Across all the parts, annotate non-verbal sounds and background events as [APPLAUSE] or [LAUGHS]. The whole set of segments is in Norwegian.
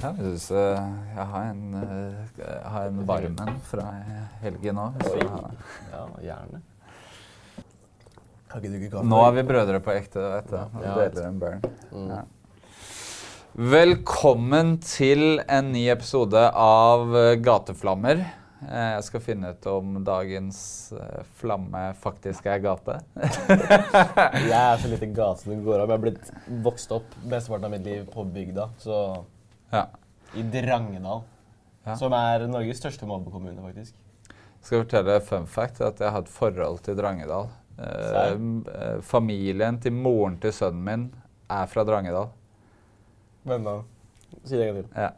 Ja, jeg synes eh, jeg har en, eh, jeg har en varmen fra helgen òg. Ja, gjerne. Nå er vi brødre på ekte, vet du. Og Ja. deler en burn. Mm. Ja. Velkommen til en ny episode av eh, Gateflammer. Eh, Jeg skal finne ut om dagens eh, flamme faktisk er gate. Jeg er så lite gate som det går av. Jeg har blitt vokst opp mesteparten av mitt liv på bygda, så Ja. i Drangedal. Ja. Som er Norges største mobbekommune, faktisk. Skal jeg fortelle fun fact at jeg har et forhold til Drangedal. Eh, eh, familien til moren til sønnen min er fra Drangedal. Hvem da? Si det en gang til. Ja.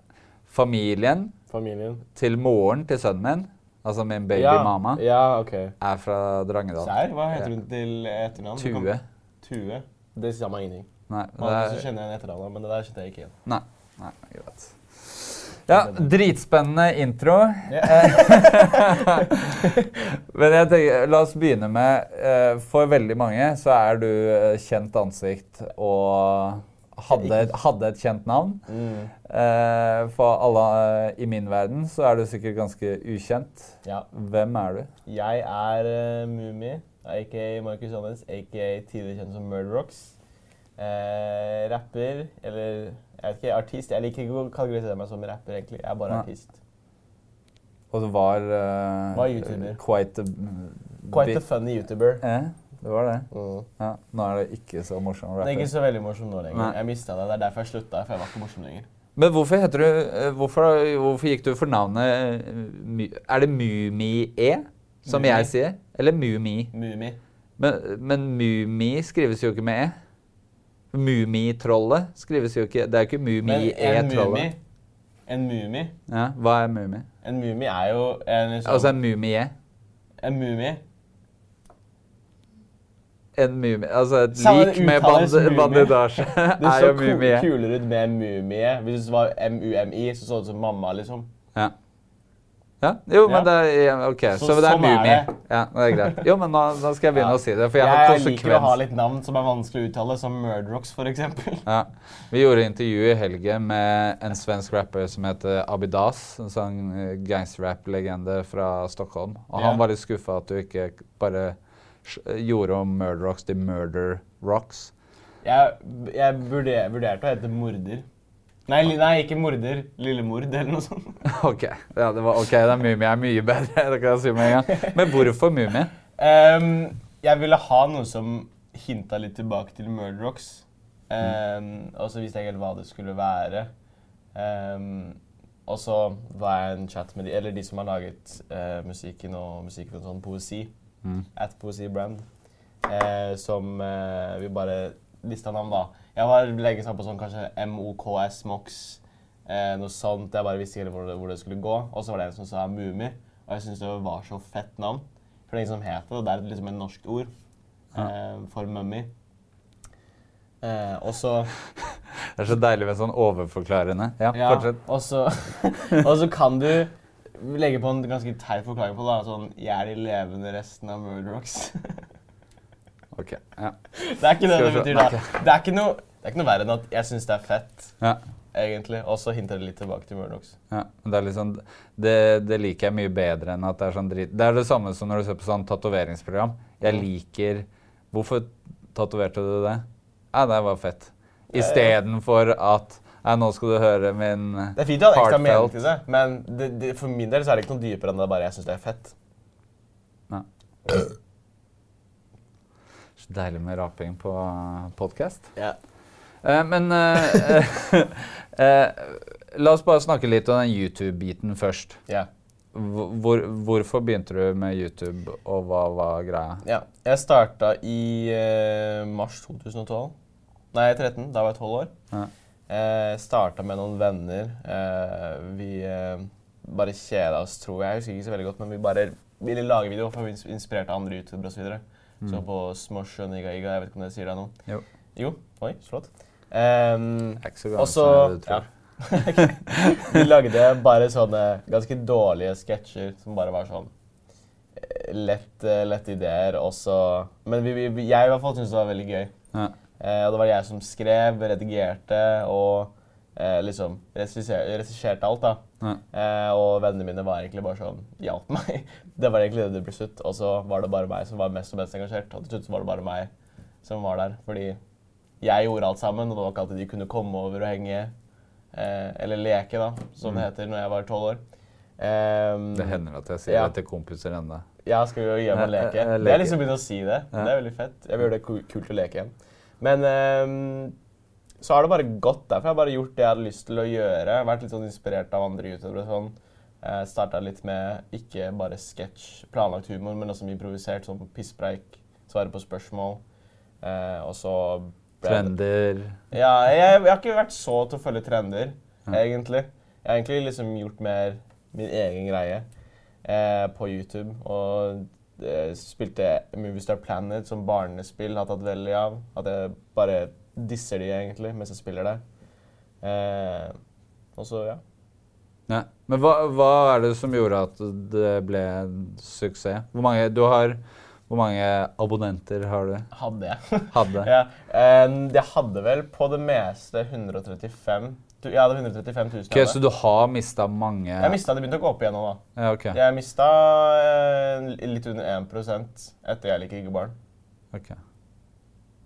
Familien Familien. til moren til sønnen min, altså min baby ja. Ja, okay. er fra Drangedal. Serr? Hva heter hun til etternavn? Tue. Tue? Det sier meg ingenting. Nei, det så er, kjenner jeg en etternavn, men det der kjente jeg ikke igjen. nei, nei, greit. Ja, dritspennende intro. [LAUGHS] Men jeg tenker, la oss begynne med eh, For veldig mange så er du eh, kjent ansikt og hadde, hadde et kjent navn. Mm. Eh, For alle i min verden så er du sikkert ganske ukjent. Ja. Hvem er du? Jeg er uh, Mummi, aka Marcus Johannes, aka tidligere kjent som Murderox. Eh, rapper, eller jeg vet ikke, artist. Jeg liker ikke å kategorisere meg som rapper, egentlig. Jeg er bare Nei. artist. Og du var uh, Var YouTuber. Quite a, Quite a funny YouTuber. Eh, det var det. Mm. Ja, nå er det ikke så morsom Det er ikke så veldig morsom nå lenger. Nei. Jeg mista det. Det er derfor jeg slutta, for jeg var ikke morsom lenger. Men hvorfor heter du eh, hvorfor, hvorfor gikk du for navnet eh, Er det Mumi-E, som Mumi. jeg sier? Eller Mumi? Mumi. Men, men Mumi skrives jo ikke med E. Mummitrollet skrives jo ikke Det er jo ikke Men en mumi. Ja, hva er Mumi? En mumi er jo en liksom Altså en Mumie. En mumie. En mumi Altså et Samme lik med med [LAUGHS] er band, mumie. Det så jo kulere ut med mumie. Hvis det var M-U-M-I, så så det ut som mamma, liksom. Ja. Ja. Jo, men det er OK. Så, Så det er sånn. Ja, det er greit. Jo, men nå, nå skal jeg begynne Ja. å si det, for jeg, Jeg, har liker å ha litt navn som er vanskelig å uttale, som Murdrocks eksempel. Ja. Vi gjorde intervju i helgen med en svensk rapper som heter Abidas. En sånn eh, gangsterrap-legende fra Stockholm. Og han var litt skuffa at du ikke bare gjorde om Murder Rocks til Murder Rocks. Jeg, jeg vurderte å hete Morder. Nei, nei, ikke Morder. Lillemord, eller noe sånt. [LAUGHS] OK, ja, det var ok, det er Mumie er mye bedre. [LAUGHS] det kan jeg si med en gang. Men hvorfor Mumie? Um, jeg ville ha noe som hinta litt tilbake til Murderox. Um, og så visste jeg ikke helt hva det skulle være. Um, og så var jeg en chat med de, eller de som har laget uh, musikken og musikken og sånn poesi. Mm. At Poesi Brand. Uh, som uh, vi bare lista navn, da. Jeg var lenge sammen på sånn kanskje MOKS, MOX, eh, noe sånt. Jeg bare visste ikke hvor det, hvor det skulle gå. Og så var det en som sa Mumi, og jeg syns det var så fett navn. For det er ingen som heter det. Det er liksom et norsk ord eh, for mummy. Eh, og så [LAUGHS] Det er så deilig med sånn overforklarende. Ja, Ja, fortsett. og så, [LAUGHS] og så kan du legge på en ganske teit forklaring på det. da, Sånn Jeg er de levende restene av Murderox. [LAUGHS] Ok, ja. Det er ikke det det betyr, da. Det er ikke noe, det er ikke noe verre enn at jeg syns det er fett, ja. egentlig. Og så hinter det litt tilbake til Murdochs. Ja, det, er liksom, det, det liker jeg mye bedre enn at det er sånn drit. Det er det samme som når du ser på sånn tatoveringsprogram. Jeg Mm. liker Hvorfor tatoverte du det? Ja, det var fett. Istedenfor at Nei, nå skal du høre min Det er fint å ha ekstra mening til det, men det, det, for min del så er det ikke noe dypere enn det bare jeg syns det er fett. Nei. Deilig med raping på podkast. Ja. Eh, men eh, [LAUGHS] eh, la oss bare snakke litt om den YouTube-biten først. Ja. Hvor, hvorfor begynte du med YouTube, og hva var greia? ja. Jeg starta i eh, mars 2012. Nei, 13. Da var jeg 12 år. Ja. Eh, starta med noen venner. Eh, vi eh, bare kjeda oss, tror jeg. Jeg husker ikke så veldig godt, men vi bare ville lage videoer for å bli ins- inspirert av andre youtubere osv. Så, så på Smosh og Niga Iga. Jeg vet ikke om det sier deg noe? Jo. Jo. Oi, flott. Um, Jeg er ikke så så som du tror. ja. [LAUGHS] Vi lagde bare sånne ganske dårlige sketsjer som bare var sånn eh, lett, eh, ideer. Også. Men vi, vi, jeg i hvert fall syntes det var veldig gøy. Ja. Uh, og det var jeg som skrev, redigerte og eh, liksom regisserte alt. da. Ja. Eh, og vennene mine var egentlig bare sånn hjalp meg. [LAUGHS] Det var egentlig det det ble slutt. Og så var det bare meg som var mest og mest engasjert. Og til slutt var det bare meg som var der. Fordi jeg gjorde alt sammen, og det var ikke alltid de kunne komme over og henge. Eh, eller leke, da, som det heter når jeg var tolv år. Um, Det hender at jeg sier Ja. det til kompiser ennå. ja, skal vi med Eh, leke? Jeg har liksom begynt å si det. Ja. Det er veldig fett. Jeg vil gjøre det kult å leke igjen. Men ehm, så har det bare gått derfor. Jeg har bare gjort det jeg hadde lyst til å gjøre. Vært litt sånn inspirert av andre youtubere. Sånn. Eh, Starta litt med ikke bare sketsj, planlagt humor, men også improvisert. Sånn pisspreik, svare på spørsmål. Eh, og så Trender. ja, jeg, jeg har ikke vært så til å følge trender, egentlig. Jeg har egentlig liksom gjort mer min egen greie eh, på YouTube. Og eh, spilte Moviestar Planet som barnespill, har tatt veldig av. At jeg bare disser de egentlig mens jeg spiller der. Eh, og så, ja. Ja. Men hva, hva er det som gjorde at det ble en suksess? Hvor mange, du har, hvor mange abonnenter har du? Hadde jeg. Hadde? [LAUGHS] ja. eh, jeg hadde vel på det meste 135 du- Jeg hadde 135 000. Ok, så du har mista mange Jeg mista det begynte å gå opp igjen nå, da. Ja, ok. Jeg mista eh, litt under 1% etter Jeg liker ikke barn. ok.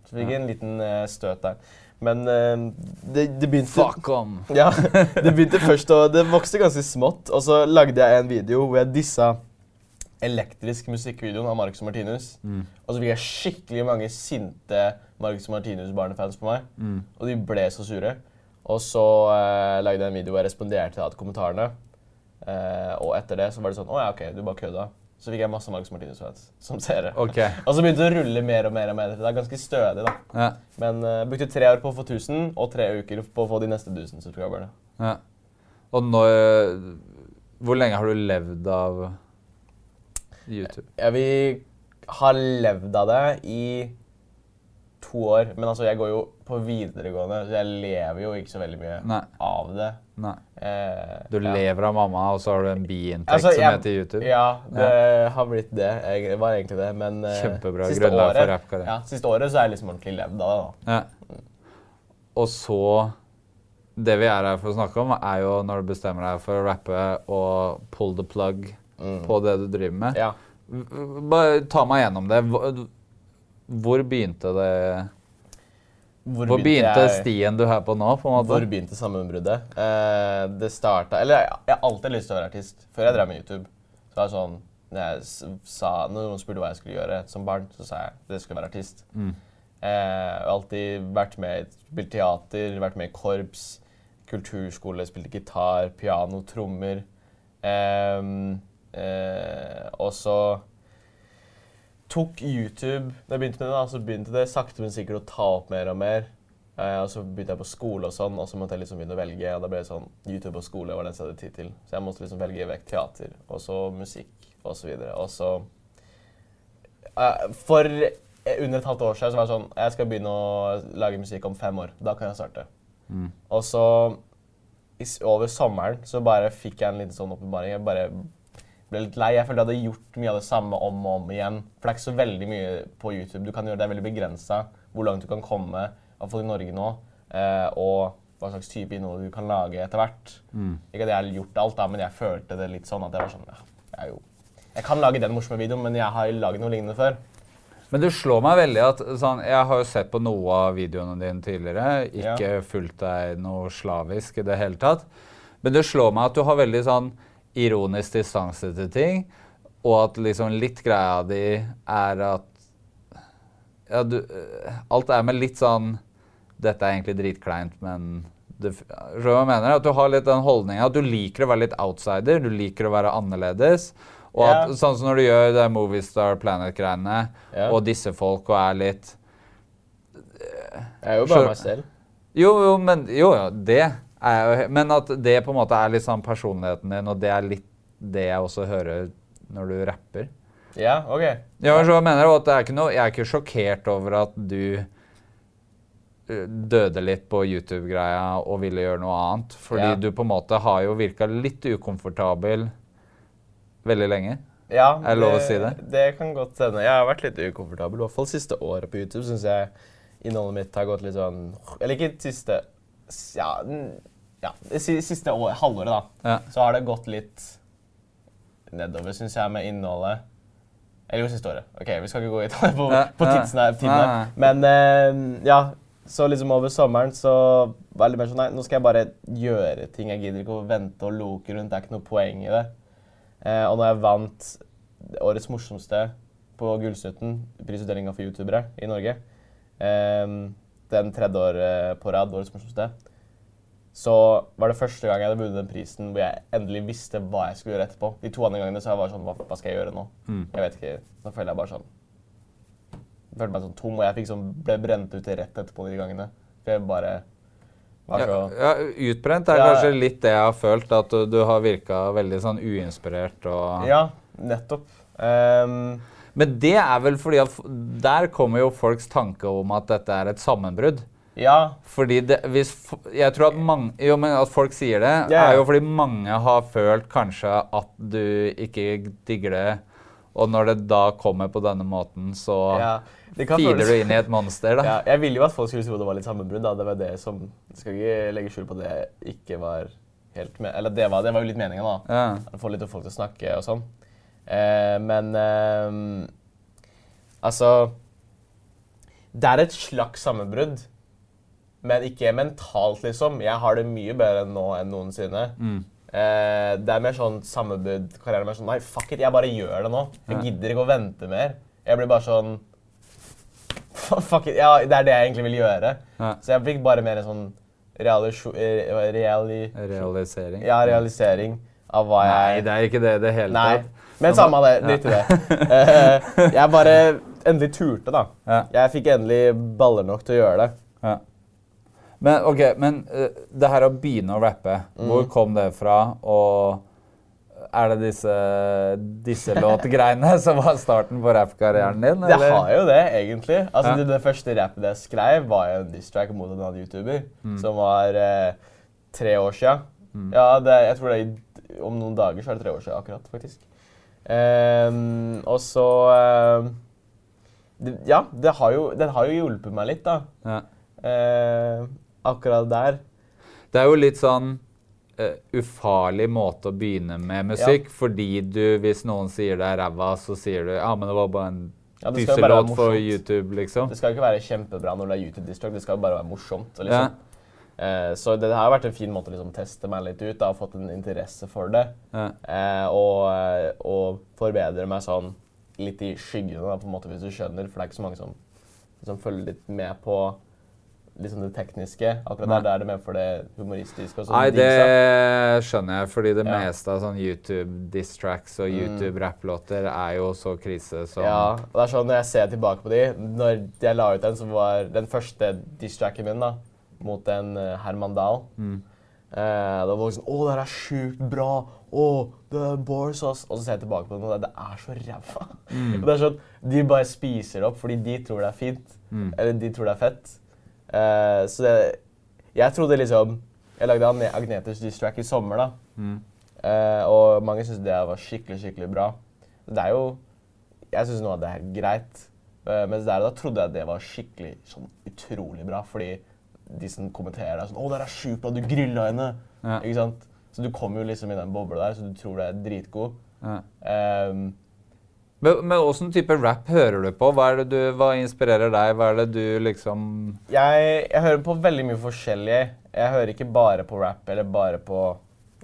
Så fikk jeg en liten eh, støt der. Men eh, det, det begynte Fuck om! [LAUGHS] Ja, det begynte først å Det vokste ganske smått, og så lagde jeg en video hvor jeg dissa elektrisk musikkvideoen av Marcus Martinus. Mm. Og så fikk jeg skikkelig mange sinte Marcus Martinus-barnefans på meg. Mm. Og de ble så sure. Og så eh, lagde jeg en video hvor jeg responderte til kommentarene. Eh, og etter det så var det sånn Å ja, OK, du bare kødda. Så fikk jeg masse Marcus Martinus-fans som seere. Okay. Og så begynte det å rulle mer og mer. og mer. Det er ganske stødig, da. Ja. Men uh, brukte tre år på å få 1000, og tre uker på å få de neste 1000 subscriberne. ja. Og nå Hvor lenge har du levd av YouTube? Ja, vi har levd av det i to år. Men altså, jeg går jo på videregående, så jeg lever jo ikke så veldig mye Nei. av det. Nei. Eh, Du ja. lever av mamma, og så har du en biinntekt Altså, som jeg- heter YouTube? Ja, det har blitt det. Det var egentlig det, men eh, Kjempebra siste for året- rappkarriere. Ja, siste året så er jeg liksom ordentlig levd av det. da. Ja. Og så Det vi er her for å snakke om, er jo når du bestemmer deg for å rappe og pull the plug på det du driver med. Mm. Ja. Bare ta meg gjennom det. Hvor, hvor begynte det Hvor begynte jeg- stien du er på nå? på en måte? Hvor begynte sammenbruddet? Eh, det starta Eller jeg, jeg har alltid lyst til å være artist. Før jeg drev med YouTube. Så var det sånn Når, sa, når noen spurte hva jeg skulle gjøre som barn, så sa jeg at jeg skulle være artist. Mm. Eh, jeg har alltid vært med i spilt teater, vært med i korps, kulturskole, spilte gitar, piano, trommer. Ehm, eh, og så tok YouTube Da jeg begynte med det, da, så begynte det sakte, men sikkert å ta opp mer og mer. Eh, og så begynte jeg på skole og sånn, og så måtte jeg liksom begynne å velge. Og da ble det sånn YouTube og skole var det eneste jeg hadde tid til. Så jeg måtte liksom velge vekk teater, og så musikk, og så videre. Og så eh, For under et halvt år siden så var det sånn Jeg skal begynne å lage musikk om fem år. Da kan jeg starte. Mm. Og så over sommeren så bare fikk jeg en liten sånn åpenbaring. Jeg bare ble litt lei. Jeg følte jeg hadde gjort mye av det samme om og om igjen. For det er ikke så veldig mye på YouTube. Du kan gjøre Det veldig begrensa hvor langt du kan komme, iallfall i Norge nå. Eh, og hva slags type innhold du kan lage etter hvert. Ikke at jeg har gjort alt, da, men jeg følte det litt sånn at jeg var sånn ja, jeg, jo, jeg kan lage den morsomme videoen, men jeg har laget noe lignende før. Men du slår meg veldig at sånn, Jeg har jo sett på noe av videoene dine tidligere. Ikke fulgt deg noe slavisk i det hele tatt. Men det slår meg at du har veldig sånn ironisk distanse til ting. Og at liksom litt greia di er at ja, du, Alt er med litt sånn Dette er egentlig dritkleint, men det, hva jeg mener? At du har litt den holdninga at du liker å være litt outsider. Du liker å være annerledes. Og at, at, sånn som når du gjør det Moviestar Planet-greiene, yeah. og disse folk og er litt Jeg er jo bare meg selv. Jo, jo, men jo, jo, det er Men at det på en måte er litt sånn personligheten din, og det er litt det jeg også hører når du rapper. Ja, OK. Ja, så mener Jeg at det er ikke noe, Jeg er ikke sjokkert over at du eh, døde litt på YouTube-greia og ville gjøre noe annet. Fordi Ja. du på en måte har jo virka litt ukomfortabel veldig lenge. Ja, Er det lov å si det? Det kan godt hende. Jeg har vært litt ukomfortabel, i hvert fall siste året på YouTube. Synes jeg innholdet mitt har gått litt sånn Eller ikke siste Ja, ja det siste år, halvåret, da. Ja. Så har det gått litt nedover, syns jeg, med innholdet. Eller jo, siste året. Ok, Vi skal ikke gå i detalj på, Ja, på tidsen her, tiden her. Men eh, ja, så liksom over sommeren så var det mer sånn Nei, nå skal jeg bare gjøre ting. Jeg gidder ikke å vente og loke rundt. Det er ikke noe poeng i det. Eh, og når jeg vant årets morsomste på Gullsnutten, prisutdelinga for youtubere i Norge, eh, den tredje året på rad, årets morsomste, så var det første gang jeg hadde vunnet den prisen hvor jeg endelig visste hva jeg skulle gjøre etterpå. De to andre gangene så jeg var sånn, hva, hva skal jeg gjøre nå? Mm. Jeg vet ikke. Da føler jeg bare sånn Jeg følte meg sånn tom, og jeg fikk sånn, ble brent ut rett etterpå de gangene. For jeg bare var Ja, så ja, utbrent er Ja. kanskje litt det jeg har følt, at du, du har virka veldig sånn uinspirert og Ja, nettopp. Um, Men det er vel fordi at der kommer jo folks tanke om at dette er et sammenbrudd. Ja, Fordi det, hvis Jeg tror at mange Jo, men at folk sier det, ja. er jo fordi mange har følt kanskje at du ikke digger det. Og når det da kommer på denne måten, så ja. Filer du inn i et monster, da. Ja, jeg ville jo at folk skulle tro det var litt sammenbrudd. da. Det var det som Skal ikke legge skjul på det ikke var helt med, Eller det var, det var jo litt meninga, da. Ja. Få litt folk til å snakke og sånn. Eh, men eh, Altså Det er et slags sammenbrudd, men ikke mentalt, liksom. Jeg har det mye bedre nå enn noensinne. Mm. Eh, det er mer sånn sammenbrudd karriere mer sånn Nei, fuck it, jeg bare gjør det nå. Jeg gidder ikke å vente mer. Jeg blir bare sånn [LAUGHS] Fuck it. Ja, det er det jeg egentlig vil gjøre. Ja. Så jeg fikk bare mer en sånn realisjo- eh, reali, Realisering. ja, realisering av hva Nei, jeg det er ikke det i det hele Nei, tatt. men samme det. Drit i det. Eh, jeg bare endelig turte, da. Jeg fikk endelig baller nok til å gjøre det. Men ok, men uh, det her å begynne å rappe, Mm. hvor kom det fra? Og er det disse, disse [LAUGHS] låtgreiene som var starten på rappkarrieren din? Det har jo det, egentlig. Altså, Ja. det, det første rappet jeg skrev, var jo en diss track mot en annen YouTuber. Mm. Som var eh, tre år sia. Ja, det, jeg tror det er om noen dager så er det tre år sia akkurat, faktisk. Um, og så um, det, Ja, det har jo, den har jo hjulpet meg litt, da. Ja. Eh, akkurat der. Det er jo litt sånn uh, ufarlig måte å begynne med musikk, fordi du, hvis noen sier det er ræva, så sier du ja, men det var bare en Ja, det dysselåt for. YouTube, liksom. Det skal ikke være kjempebra når det er YouTube-distrakt, det skal bare være morsomt. Liksom. Ja. Eh, så det har vært en fin måte å liksom teste meg litt ut. Da, og fått en interesse for det. Ja. Uh, og, og forbedre meg sånn litt i skyggene, da, på en måte, hvis du skjønner. For det er ikke så mange som, som følger litt med på liksom det tekniske. Akkurat Nei. der, er det mer for det humoristiske. Og så Nei, det skjønner jeg, fordi det Ja. meste av sånn YouTube-diss-tracks og Mm. YouTube-rapplåter er jo så krise som Ja, og det er sånn Når jeg ser tilbake på de Når jeg la ut den, så var den første diss-tracken min da, mot en uh, Herman Dahl Mm. eh, Da var det sånn Å, det her er sjukt bra! Å, det er bars, ass! Og så ser jeg tilbake på den, og det, det er så ræva. Mm. Det er sånn, De bare spiser det opp fordi de tror det er fint. Mm. Eller de tror det er fett. Eh, så det, jeg trodde liksom Jeg lagde Agne- Agnetes diss-track i sommer, da. Mm. Uh, og mange syntes det var skikkelig, skikkelig bra. Det er jo Jeg syns nå at det er greit. Uh, mens der og da trodde jeg det var skikkelig sånn utrolig bra. Fordi de som kommenterer, er sånn 'Å, det er sjukt bra, du grilla henne!' Ja. Ikke sant? Så du kommer jo liksom i den bobla der, så du tror det er dritgod. Ja. Um, Men, men åssen type rap hører du på? Hva, det du, hva inspirerer deg? Hva er det du liksom jeg, jeg hører på veldig mye forskjellig. Jeg hører ikke bare på rap eller bare på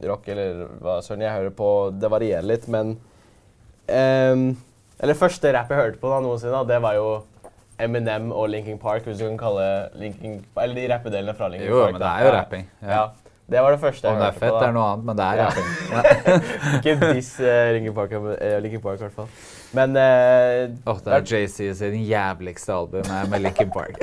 rock eller hva søren. Jeg hører på Det varierer litt, men um, Eller første rap jeg hørte på da noensinne, da, det var jo Eminem og Linkin Park, hvis du kan kalle Linkin Eller de rappedelene fra Linkin Jo, Park. men da. det er jo rapping. Ja. Ja. Det var det første jeg Om det er hørte fett, på. da. er noe annet, men det er Ja. rapping. [LAUGHS] Ikke diss uh, Linkin Park, uh, Linkin Park i hvert fall. Men uh, Åh, det er JC sin jævligste album med Linkin Park.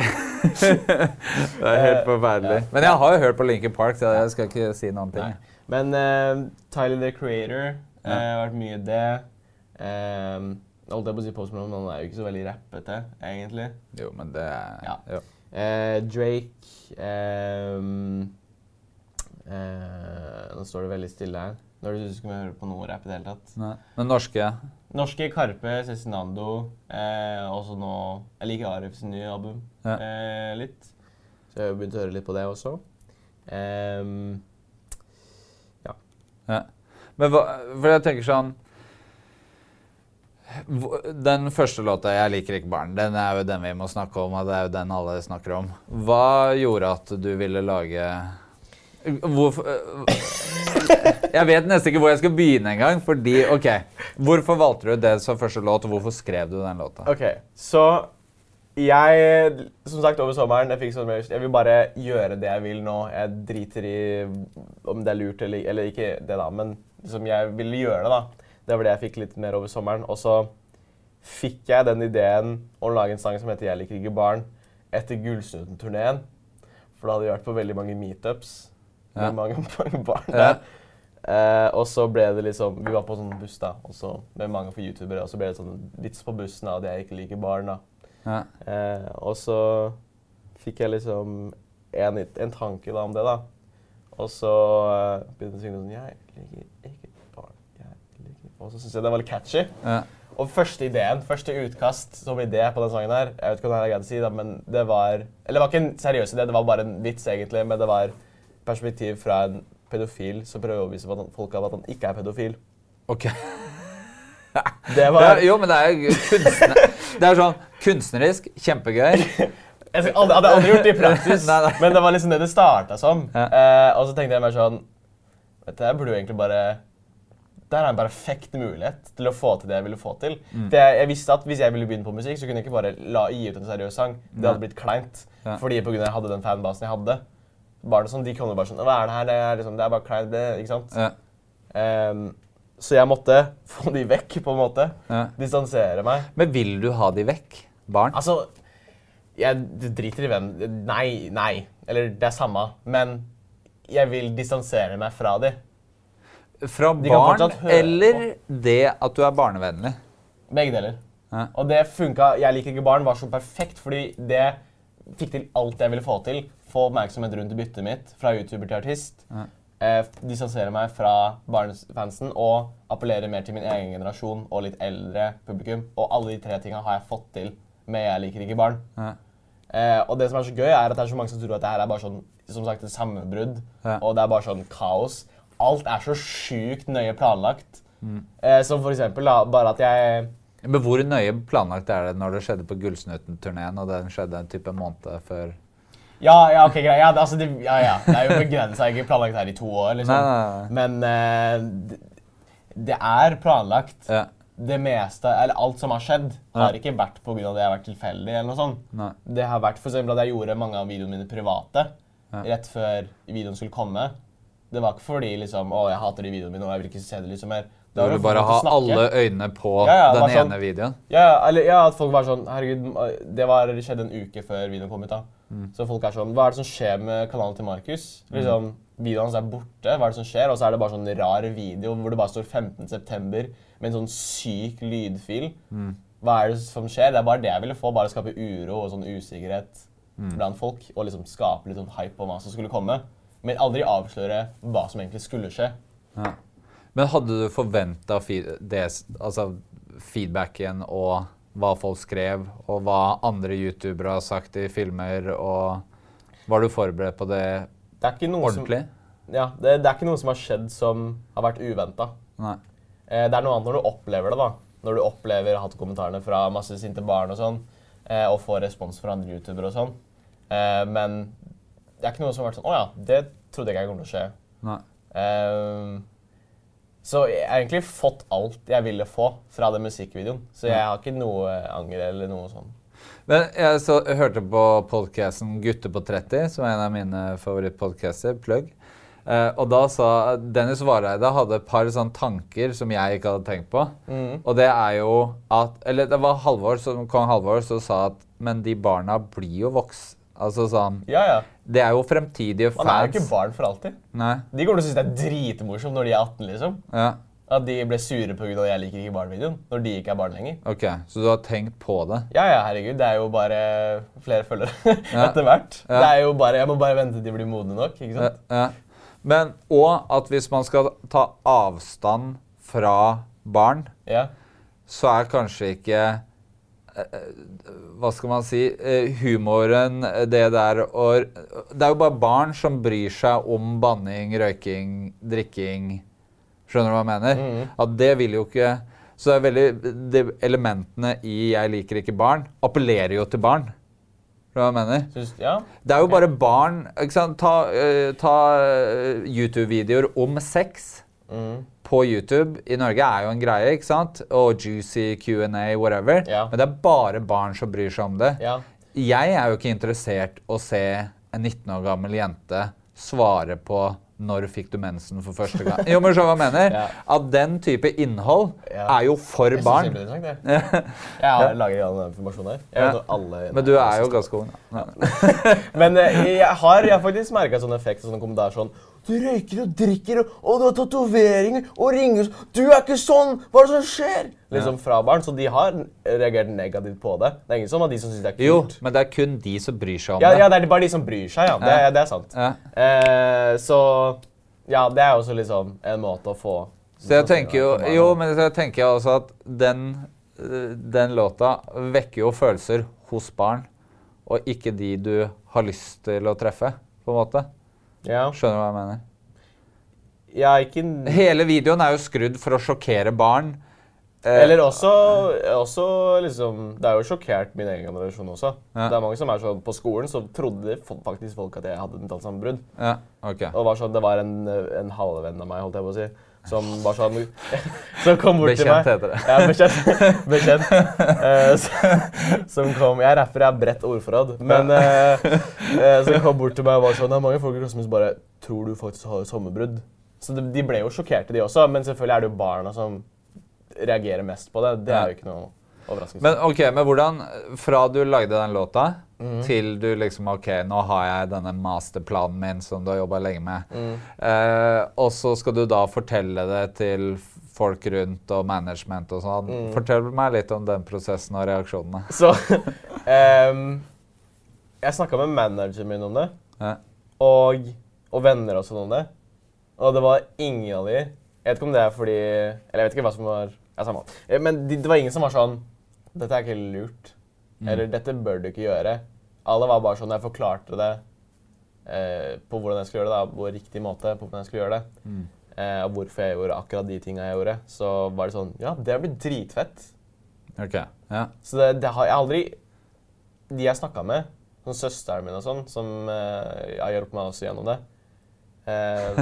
[LAUGHS] det er helt forferdelig. Men jeg har jo hørt på Linkin Park, så jeg skal ikke si noen ting. Nei. Men uh, Tyler the Creator eh, har vært mye det. Um, holdt jeg på å si Post Malone, men han er jo ikke så veldig rappete, egentlig. Jo, men det er Ja. jo. Drake um, Nå står det veldig stille her. Når du skulle høre på noe rap i det hele tatt. Nei. Men norske? Norske Karpe, Cezinando, eh, også nå Jeg liker Arifs nye album Ja. eh, litt. Så jeg har begynt å høre litt på det også. Ehm, Ja. Men hva, for jeg tenker sånn Den første låta, 'Jeg liker ikke barn', den er jo den vi må snakke om. og det er jo den alle snakker om. Hva gjorde at du ville lage Hvorfor Jeg vet nesten ikke hvor jeg skal begynne engang. Fordi, Hvorfor valgte du det som første låt, og hvorfor skrev du den låta? OK, så jeg Som sagt, over sommeren jeg fikk sånn Jeg vil bare gjøre det jeg vil nå. Jeg driter i om det er lurt eller, eller ikke det, da. Men liksom, jeg ville gjøre det, da. Det var det jeg fikk litt mer over sommeren. Og så fikk jeg den ideen å lage en sang som heter 'Jeg liker ikke barn' etter Gullsnuten-turneen. For da hadde vi vært på veldig mange meetups med mange, [LAUGHS] mange barn Ja. der. Eh, og så ble det liksom Vi var på sånn buss da, også, med mange for youtubere, og så ble det sånn vits på bussen da, at jeg ikke liker barn. da. Ja. Uh, og så fikk jeg liksom en, en tanke da om det, da. Og så uh, begynte jeg å synge sånn Jeg liker ikke barn. Jeg liker Og så syntes jeg det var litt catchy. Ja. Og første ideen, første utkast som idé på den sangen her, jeg vet ikke om det er greit å si, da, men det var Eller det var ikke en seriøs idé, det var bare en vits, egentlig, men det var perspektiv fra en pedofil som prøver å overbevise folk av at han ikke er pedofil. Ok. [LAUGHS] Det var jo, men det er jo kunstner... Det er sånn kunstnerisk, kjempegøy. [LAUGHS] Jeg skal aldri, hadde aldri gjort det i praksis, [LAUGHS] Nei, nei. men det var liksom det det starta som. Ja. Eh, og så tenkte jeg mer sånn Vet du, jeg burde jo egentlig bare Der er en perfekt mulighet til å få til det jeg ville få til. Mm. Jeg, jeg visste at Hvis jeg ville begynne på musikk, så kunne jeg ikke bare la, gi ut en seriøs sang. Det hadde blitt kleint. Ja. Fordi på grunn av jeg hadde den fanbasen jeg hadde. Barn og sånn, de kunne bare sånn Hva er det her? Det er, liksom, det er bare klær. Det, ikke sant? Ja. Um, så jeg måtte [LAUGHS] få de vekk, på en måte. Ja. Distansere meg. Men vil du ha de vekk? Barn? Altså, jeg driter i hvem Nei, nei. Eller det er samme. Men jeg vil distansere meg fra de. Fra De barn, eller det at du er barnevennlig? Begge deler. Ja. Og det funka. Jeg liker ikke barn var så perfekt, fordi det fikk til alt jeg ville få til. Få oppmerksomhet rundt byttet mitt, fra YouTuber til artist. Ja. Eh, distansere meg fra barnefansen og appellere mer til min egen generasjon og litt eldre publikum. Og alle de tre tinga har jeg fått til med Jeg liker ikke barn. Ja. Eh, og det som er så gøy, er at det er så mange som tror at det her er bare sånn som sagt, et sammenbrudd. Ja. Og det er bare sånn kaos. Alt er så sjukt nøye planlagt. Mm. Eh, som for eksempel da, bare at jeg Men hvor nøye planlagt er det når det skjedde på Gullsnuten-turneen, og den skjedde en type måned før Ja, ja, ok, greit. Ja, det, altså, det, ja, ja. det er jo begrensa. Jeg har ikke planlagt her i to år, liksom. Nei, nei, nei. Men uh, det, det er planlagt. Ja. Det meste, eller alt som har skjedd, har ikke vært pga. det har vært tilfeldig. eller noe sånt. Nei. Det har vært for eksempel at jeg gjorde mange av videoene mine private rett før videoen skulle komme. Det var ikke fordi liksom, å, jeg hater de videoene mine og jeg vil ikke se det liksom mer. Da du bare ha alle øynene på Ja, ja, den ene sånn- ene videoen? Ja, ja, eller, ja, at folk var sånn Herregud, det var, det skjedde en uke før videoen kom ut. da. Mm. Så folk er sånn Hva er det som skjer med kanalen til Markus? Liksom, Videoen hans er borte. Hva er det som skjer? Og så er det bare sånn rar video hvor det bare står 15.9. med en sånn syk lydfil. Mm. Hva er det som skjer? Det er bare det jeg ville få. Bare skape uro og sånn usikkerhet Mm. blant folk. Og liksom skape litt sånn hype om hva som skulle komme. Men aldri avsløre hva som egentlig skulle skje. Ja. Men hadde du forventa altså feedbacken og hva folk skrev, og hva andre youtubere har sagt i filmer, og var du forberedt på det Det er ikke noe som, ordentlig? ja, det, det er ikke noe som har skjedd som har vært uventa. Eh, Det er noe annet når du opplever det. da. Når du opplever hatkommentarene fra masse sinte barn og sånn, eh, og får respons fra andre youtubere og sånn. Eh, Men det er ikke noe som har vært sånn Å ja, det trodde jeg ikke kom til å skje. Nei. Så jeg har egentlig fått alt jeg ville få fra den musikkvideoen. Så jeg har ikke noe anger eller noe sånn. Men jeg, så, jeg hørte på podkasten 'Gutter på 30', som er en av mine favorittpodcaster. Plugg. Eh, og da sa Dennis Vareide hadde et par sånne tanker som jeg ikke hadde tenkt på. Mm. Og det er jo at Eller det var Halvor som, kong Halvor som sa at Men de barna blir jo voks... Altså sånn Ja, ja. Det er jo fremtidige Man er jo ikke barn for alltid. Nei. De kommer til å synes det er dritmorsomt når de er 18, liksom. Ja. At de ble sure pga. 'jeg liker ikke barn'-videoen. Når de ikke er barn lenger. Ok, så du har tenkt på det? Ja, ja, herregud. Det er jo bare flere følgere [LAUGHS] Ja. etter hvert. Ja. Det er jo bare, Jeg må bare vente til de blir modne nok. ikke sant? ja. Men, og at hvis man skal ta avstand fra barn, Ja. så er kanskje ikke Hva skal man si eh, Humoren, det der og Det er jo bare barn som bryr seg om banning, røyking, drikking Skjønner du hva jeg mener? Mm. At det vil jo ikke Så det er veldig de Elementene i 'jeg liker ikke barn' appellerer jo til barn. Skjønner du hva jeg mener? Synes, ja. Det er jo bare barn ikke sant? Ta, uh, ta eh, YouTube-videoer om sex Mhm. på YouTube i Norge er jo en greie, ikke sant? Og juicy Q&A, whatever. Ja. Men det er bare barn som bryr seg om det. ja. Jeg er jo ikke interessert å se en 19 år gammel jente svare på når fikk du mensen for første gang? Jo, men så hva mener? [LAUGHS] Ja. At den type innhold Ja. er jo for Jeg det er barn. det. [LAUGHS] Jeg har laget all den informasjonen her. Jeg vet jo alle Men du er jo ganske ung. [LAUGHS] Men eh, jeg har, jeg har faktisk merka sånn effekt Sånn kommentar sånn Du røyker og drikker, og, du har tatoveringer og ringer Du er ikke sånn! Hva er det som skjer? Liksom fra barn. Så de har reagert negativt på det. Det er ingen som av de som syns det er kult. Jo, men det er kun de som bryr seg om Ja, det. ja, det er bare de som bryr seg, ja. Det, Ja. det er sant. Ja. Eh, så ja, det er også liksom en måte å få Så jeg tenker jo, jo, men så tenker jeg også at den, eh, den låta vekker jo følelser hos barn, og ikke de du har lyst til å treffe, på en måte. Ja, Skjønner du hva jeg mener? ja ikke Hele videoen er jo skrudd for å sjokkere barn. Eh, Eller også, også liksom Det er jo sjokkert min egen generasjon også. Ja. Det er mange som er sånn På skolen så trodde faktisk folk at jeg hadde et mentalt Ja, ok. Og var sånn, det var en, en halvvenn av meg, holdt jeg på å si, som var sånn [LAUGHS] Som kom bort til Bekjent meg. heter det. Ja, bekjent. [LAUGHS] bekjent. Uh, så- som kom Jeg er rapper, jeg har bredt ordforråd. Men uh, uh, som kom bort til meg og var sånn Det er mange folk i klassen som bare Tror du faktisk har sommerbrudd? Så de, de ble jo sjokkerte, de også. Men selvfølgelig er det jo barna som reagerer mest på det. Det er jo ikke noe overraskelse. Men ok, men hvordan, fra du lagde den låta, mm. til du liksom Ok, nå har jeg denne masterplanen min som du har jobba lenge med. Mm. Eh, og så skal du da fortelle det til folk rundt og management og sånn. Mm. Fortell meg litt om den prosessen og reaksjonene. Så [LAUGHS] um, Jeg snakka med manageren min om det, Ja. og, og venner også om det. Og det var ingen av de Jeg vet ikke om det er fordi Eller jeg vet ikke hva som var ja. Eh, Men de, det var ingen som var sånn Dette er ikke lurt. Eller dette bør du ikke gjøre. Alle var bare sånn Jeg forklarte det eh, på hvordan jeg skulle gjøre det, da, på riktig måte. på hvordan jeg skulle gjøre det. Eh, og hvorfor jeg gjorde akkurat de tinga jeg gjorde. Så var det sånn Ja, det har blitt dritfett. Ok, ja. Så det, det har jeg aldri De jeg snakka med, sånn søsteren min og sånn, som eh, har hjulpet meg også gjennom det eh,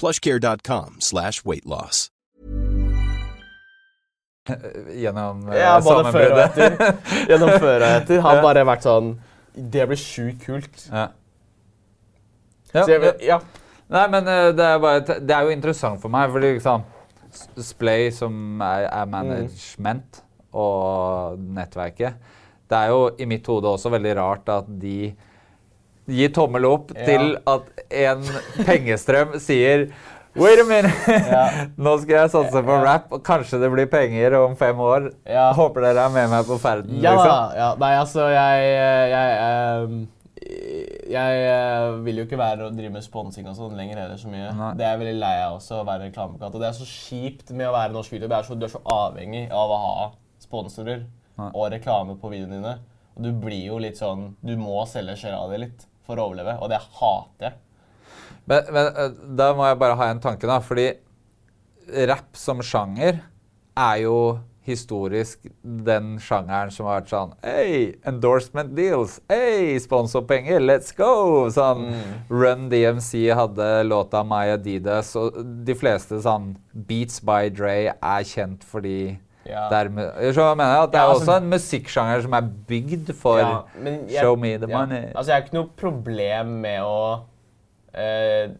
plushcare.com slash weight loss. [LAUGHS] Gjennom eh, Ja, både før og sammenbruddet. etter. [LAUGHS] Gjennom før og etter. Har bare vært sånn Det blir sjukt kult. ja. Ja, Så jeg, ja. Nei, men eh, det er, bare, det er jo interessant for meg, fordi liksom Splay, som er, er management, og nettverket Det er jo i mitt hode også veldig rart at de gir tommel opp Ja. til at en pengestrøm sier Wait a minute! [LAUGHS] Ja. Nå skal jeg satse på rap, og kanskje det blir penger om fem år. Ja. Håper dere er med meg på ferden. Ja liksom. Ja, nei, altså, jeg Jeg, ehm, jeg eh, vil jo ikke være og drive med sponsing og sånn lenger heller så mye. Nei. Det er jeg veldig lei av også, å være reklamekatt. Og det er så kjipt med å være norsk YouTube. Jeg er så, du er så avhengig av å ha sponsorer Nei. og reklame på videoene dine. Og du blir jo litt sånn Du må selge sjela di litt for å overleve, og det hater jeg. Men, men eh, da må jeg bare ha en tanke, da. Fordi rapp som sjanger er jo historisk den sjangeren som har vært sånn Hey, endorsement deals! Hey, sponsorpenger! Let's go! Sånn Run DMC hadde låta My Adidas, og de fleste sånn Beats by Dre er kjent fordi Ja. dermed, så jeg mener, at Det er Ja, altså- også en musikksjanger som er bygd for Ja, jeg- Show me the money. Altså, jeg har ikke noe problem med å uh,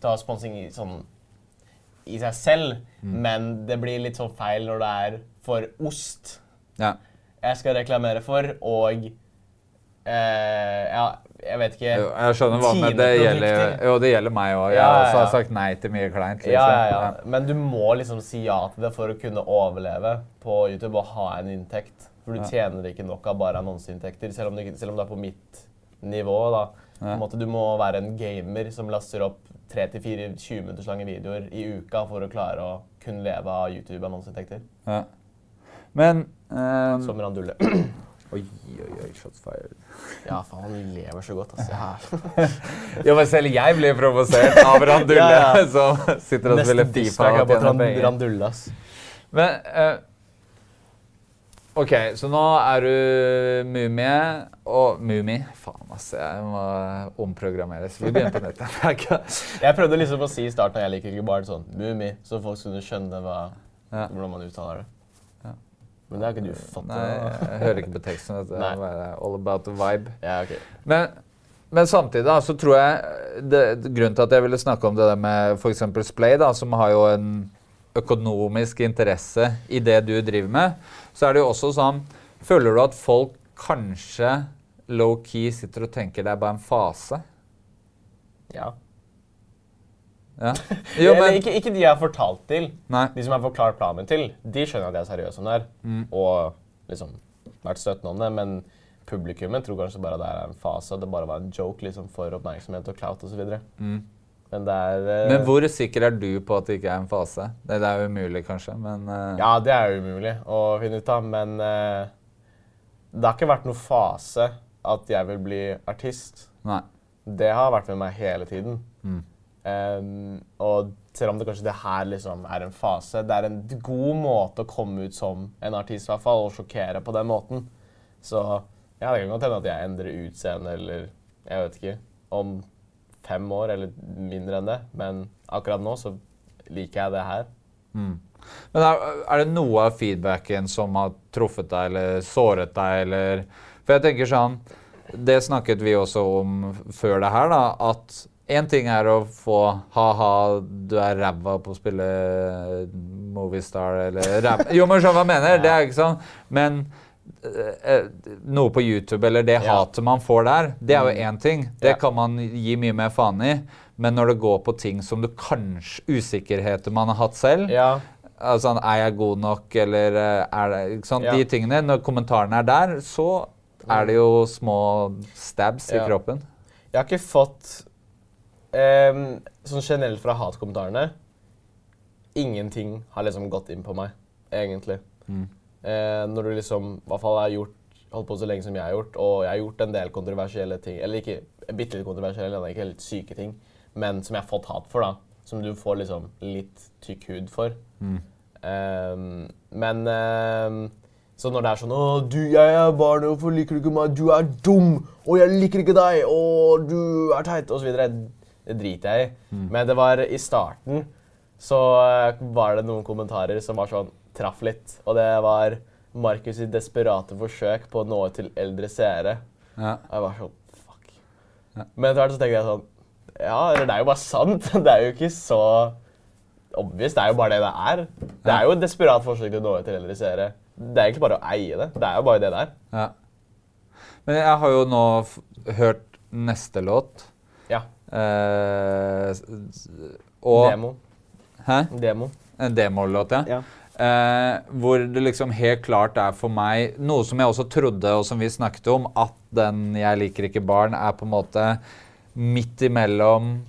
ta sponsing i, sånn, i seg selv, Mm. men det blir litt sånn feil når det er for ost ja. jeg skal reklamere for, og uh, Ja, jeg vet ikke jeg skjønner hva men det gjelder, jo, det gjelder meg òg. Jeg Ja, har ja, ja. sagt nei til mye kleint. Liksom. Ja, ja, ja. Men du må liksom si ja til det for å kunne overleve på YouTube og ha en inntekt. For du tjener ikke nok av bare annonseinntekter, selv, om du selv om du er på mitt nivå. da. Måte, du må være en gamer som laster opp 3-4 20 minutters lange videoer i uka for å klare å kunne leve av YouTube-annonseinntekter. Ja. Men um, Som Randulle. Oi, oi, oi, shots fired. Ja, faen, han lever så godt, altså. Ja. [LAUGHS] Men selv jeg blir provosert av Randulle, Ja, ja. [LAUGHS] som sitter og spiller Fifa og på tjener penger. Randulle, ass. Men uh, OK, så nå er du mumie og Mumi. Faen, ass. Jeg må omprogrammeres. Vi begynner på nytt. [LAUGHS] Jeg prøvde liksom å si i starten at jeg liker ikke barn sånn Mumi, så folk skulle skjønne hva, hvordan man uttaler det. Men det har ikke du fått Nei, jeg hører ikke på teksten. Det er bare all about the vibe. Ja, okay. Men, men samtidig da, så tror jeg det- Grunnen til at jeg ville snakke om det der med f.eks. Splay, da, som har jo en økonomisk interesse i det du driver med, så er det jo også sånn Føler du at folk kanskje low-key sitter og tenker det er bare en fase? Ja. Ja. [LAUGHS] Jo, men ikke, ikke de jeg har fortalt til. Nei. De som jeg har forklart planen til, de skjønner at jeg er seriøs om det her. Mm. Og liksom vært støttende om det. Men publikummet tror kanskje bare det er en fase, og det bare var en joke liksom, for oppmerksomhet og clout osv. Mm. Men det er uh... Men hvor sikker er du på at det ikke er en fase? Det, det er jo umulig, kanskje, men uh... Ja, det er umulig å finne ut av, men uh, det har ikke vært noen fase at jeg vil bli artist. Nei. Det har vært med meg hele tiden. Mm. Em, og selv om det kanskje det her liksom er en fase, det er en god måte å komme ut som en artist i hvert fall, og sjokkere på den måten. Så ja, det kan godt hende at jeg endrer utseende eller jeg vet ikke, om fem år eller mindre enn det. Men akkurat nå så liker jeg det her. Men er, er det noe av feedbacken som har truffet deg eller såret deg, eller For jeg tenker sånn Det snakket vi også om før det her, da. At én ting er å få ha-ha, du er ræva på å spille Movistar eller ræva Jo, men skjønner hva jeg mener? Det er ikke sånn. Men eh, noe på YouTube eller det Ja. hatet man får der, det er jo én ting. Det kan man gi mye mer faen i. Men når det går på ting som du kanskje Usikkerheter man har hatt selv, Ja, Altså, er jeg god nok, eller eh, er det ikke sant? Ja. De tingene. Når kommentarene er der, så er det jo små stabs i kroppen. Jeg har ikke fått em, Sånn generelt fra hatkommentarene Ingenting har liksom gått inn på meg, egentlig. Eh, når du liksom I hvert fall har gjort holdt på så lenge som jeg har gjort, og jeg har gjort en del kontroversielle ting. Eller ikke bitte litt kontroversielle, ikke helt syke ting, men som jeg har fått hat for, da. Som du får liksom litt tykk hud for. Em, men um, så når det er sånn 'Å, du, jeg er barn, hvorfor liker du ikke meg? Du er dum! Og jeg liker ikke deg! Og du er teit!' Og så videre. Det driter jeg i. Men det var i starten så eh, var det noen kommentarer som var sånn traff litt. Og det var Markus' i desperate forsøk på å nå ut til eldre seere. Ja. Og jeg var sånn Fuck. Men etter hvert så tenkte jeg sånn Ja, det er jo bare sant. [LAUGHS] Det er jo ikke så obvious. Det er jo bare det det er. Det er jo et desperat forsøk til å nå ut til eldre seere. Det er egentlig bare å eie det. Det er jo bare det det er. Ja. Men jeg har jo nå hørt neste låt. Ja. Eh, og Demo. Hæ? Demo. En demolåt, ja. Ja. Eh, hvor det liksom helt klart er for meg Noe som jeg også trodde, og som vi snakket om, at den 'Jeg liker ikke barn' er på en måte midt imellom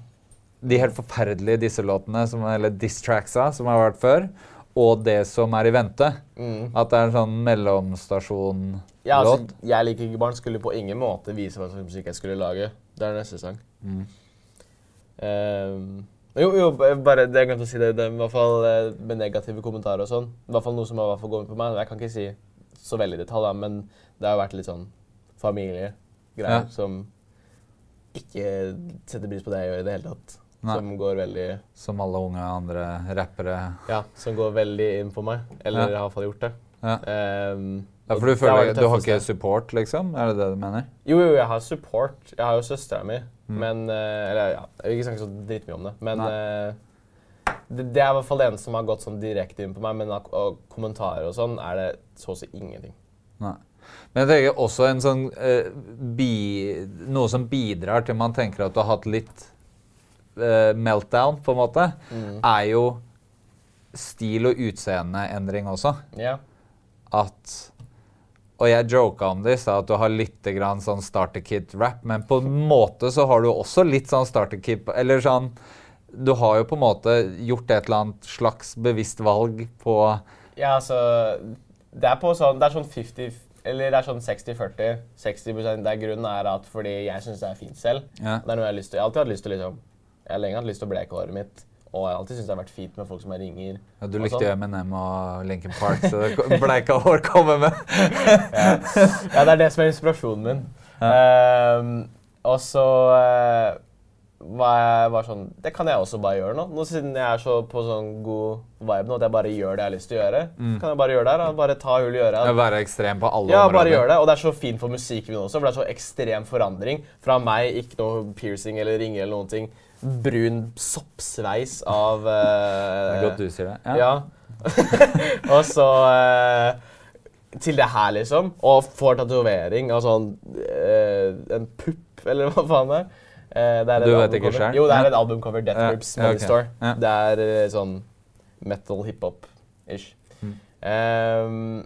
de helt forferdelige disse låtene, som, eller diss-tracksa, som har vært før, og det som er i vente. Mm. At det er en sånn mellomstasjon-låt. Ja, altså, jeg liker ikke barn skulle på ingen måte vise hva slags musikk jeg skulle lage. Det er neste sang. Ehm, jo, jo, bare det jeg glemte å si det, det i hvert fall eh, med negative kommentarer og sånn. I hvert fall noe som har gått på meg. Jeg kan ikke si så veldig i detalj, men det har vært litt sånn familiegreier Ja. som ikke setter pris på det jeg gjør i det hele tatt. Nei. Som går veldig Som alle unge andre rappere. Ja, som går veldig inn på meg. Eller Ja. har hvert fall gjort det. Ja. Um, Ja, for du føler du har ikke support, liksom? Er det det du mener? Jo, jo, jeg har support. Jeg har jo søstera mi. Mm. Men eh, Eller ja, jeg vil ikke snakke så dritmye om det. Men eh, det, det er i hvert fall det eneste som har gått sånn direkte inn på meg. Men av av kommentarer og sånn er det så å si ingenting. Nei. Men jeg tenker også en sånn eh, bi, Noe som bidrar til man tenker at du har hatt litt eh, meltdown, på en måte, Mm. er jo stil- og utseendeendring også. Ja. At Og jeg joka om det i stad, at du har litt grann sånn starter kit-rap, men på en måte så har du også litt sånn starter kit Eller sånn Du har jo på en måte gjort et eller annet slags bevisst valg på ja, altså Det er på sånn Det er sånn 50 Eller det er sånn 60-40. 60 der grunnen er at fordi jeg syns det er fint selv. Ja. Det er noe jeg har lyst til. Jeg har alltid hatt lyst til liksom Jeg har lenge hatt lyst til å bleke håret mitt. Og jeg har alltid syntes det har vært fint med folk som jeg ringer. Ja, du likte jo MNM og Linkin Park, så det bleika hår kommer med. [LAUGHS] Ja, det er det som er inspirasjonen min. Ehm, og så uh, var jeg bare sånn Det kan jeg også bare gjøre nå. Nå Siden jeg er så på sånn god vibe nå at jeg bare gjør det jeg har lyst til å gjøre. Kan jeg bare gjøre det her? Bare ta hull i øret. Ja, Være ekstrem på alle Ja, områder. bare gjør det. Og det er så fint for musikkvideoen også, for det er så ekstrem forandring. Fra meg, ikke noe piercing eller ringer eller noen ting. Brun soppsveis av Det er godt du sier det. ja. [LAUGHS] og så uh, til det her, liksom. Og får tatovering av sånn uh, En pupp, eller hva faen det er. Det er Du vet ikke sjøl? Jo, det er et albumcover. Death Ja, Grips ja, Money ok. Store. Ja. Det er sånn metal hiphop-ish. Mm. Um,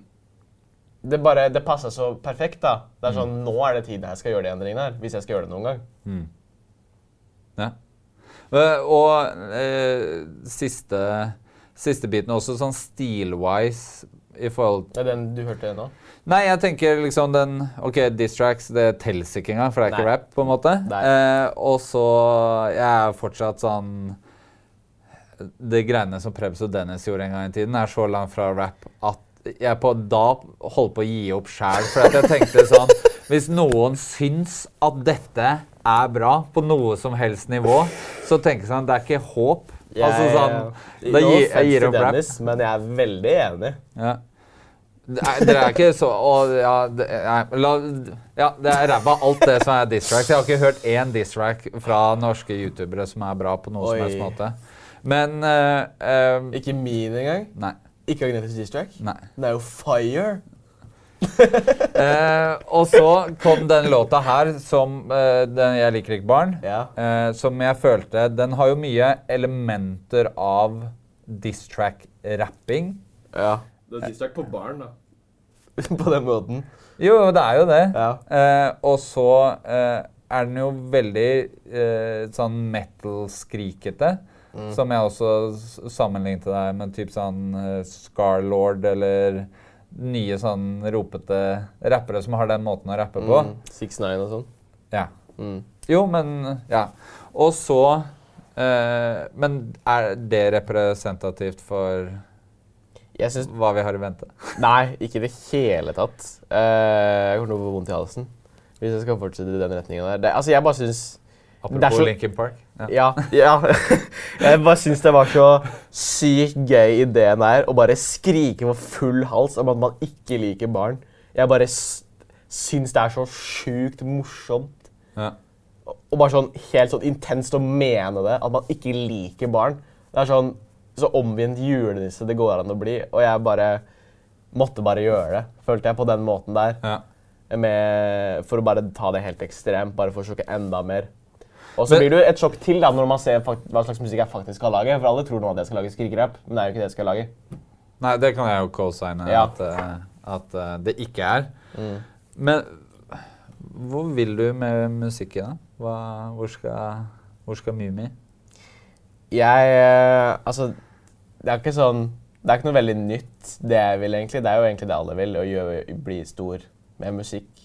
det bare, det passer så perfekt, da. Det er Mm. sånn, Nå er det tiden jeg skal gjøre de endringene her. Hvis jeg skal gjøre det noen gang. Ja. Eh, Og eh, siste, siste biten også, sånn stilwise i forhold Det er den du hørte nå? Nei, jeg tenker liksom den OK, distracks, det teller ikke engang, for det er ikke rap, på en måte. Eh, og så Jeg er fortsatt sånn De greiene som Prebz og Dennis gjorde en gang i tiden, er så langt fra rap at jeg på, da holdt på å gi opp sjæl. For jeg tenkte sånn [LAUGHS] Hvis noen syns at dette er bra på noe som helst nivå, så tenker jeg sånn Det er ikke håp. altså sånn Da gir, jeg gir opp rap. Men jeg er veldig enig. Ja. Dere er ikke så å, ja, det, nei, la, ja, det er ræva alt det som er diss-tracks. Jeg har ikke hørt én diss-track fra norske youtubere som er bra på noe som helst måte. Men uh, eh, Ikke min engang. Nei. Ikke Agnetis diss-track. nei. Den er jo fire. [LAUGHS] Eh, og så kom den låta her, som eh, den 'Jeg liker ikke barn', Ja. eh, som jeg følte Den har jo mye elementer av diss-track-rapping. ja. er diss track på barn, da. [LAUGHS] På den måten. Jo, det er jo det. Ja. Eh, og så eh, er den jo veldig eh, sånn metal-skrikete. Mm. Som jeg også sammenlignet deg med typ sånn uh, Scarlord eller nye sånn ropete rappere som har den måten å rappe på. Mm. 6ix9ine og sånn. Ja. Mm. Jo, men Ja. Og så eh, Men er det representativt for syns hva vi har i vente? [LAUGHS] Nei, ikke i det hele tatt. Eh, jeg kommer til å få vondt i halsen hvis jeg skal fortsette i den retningen der. Det, altså, jeg bare syns Apropos så- Linkin Park. Ja. Ja. ja. [LAUGHS] jeg bare syns det var så sykt gøy ideen der å bare skrike for full hals om at man ikke liker barn. Jeg bare syns det er så sjukt morsomt. Ja. Og bare sånn helt sånn intenst å mene det, at man ikke liker barn. Det er sånn så omvendt julenisse det går an å bli. Og jeg bare måtte bare gjøre det, følte jeg, på den måten der. Ja. Med, for å bare ta det helt ekstremt, bare for å sjokke enda mer. Og så blir det jo et sjokk til da, når man ser hva slags musikk jeg faktisk skal lage. For alle tror nå at jeg skal lage skrikerap, men det er jo ikke det jeg skal lage. Nei, det kan jeg jo co-signe Ja. at, eh, at eh, det ikke er. Mm. Men hvor vil du med musikken, da? Hva, hvor, skal, hvor skal Mumi? Jeg eh, Altså, det er ikke sånn Det er ikke noe veldig nytt, det jeg vil egentlig. Det er jo egentlig det alle vil, å gjøre, bli stor med musikk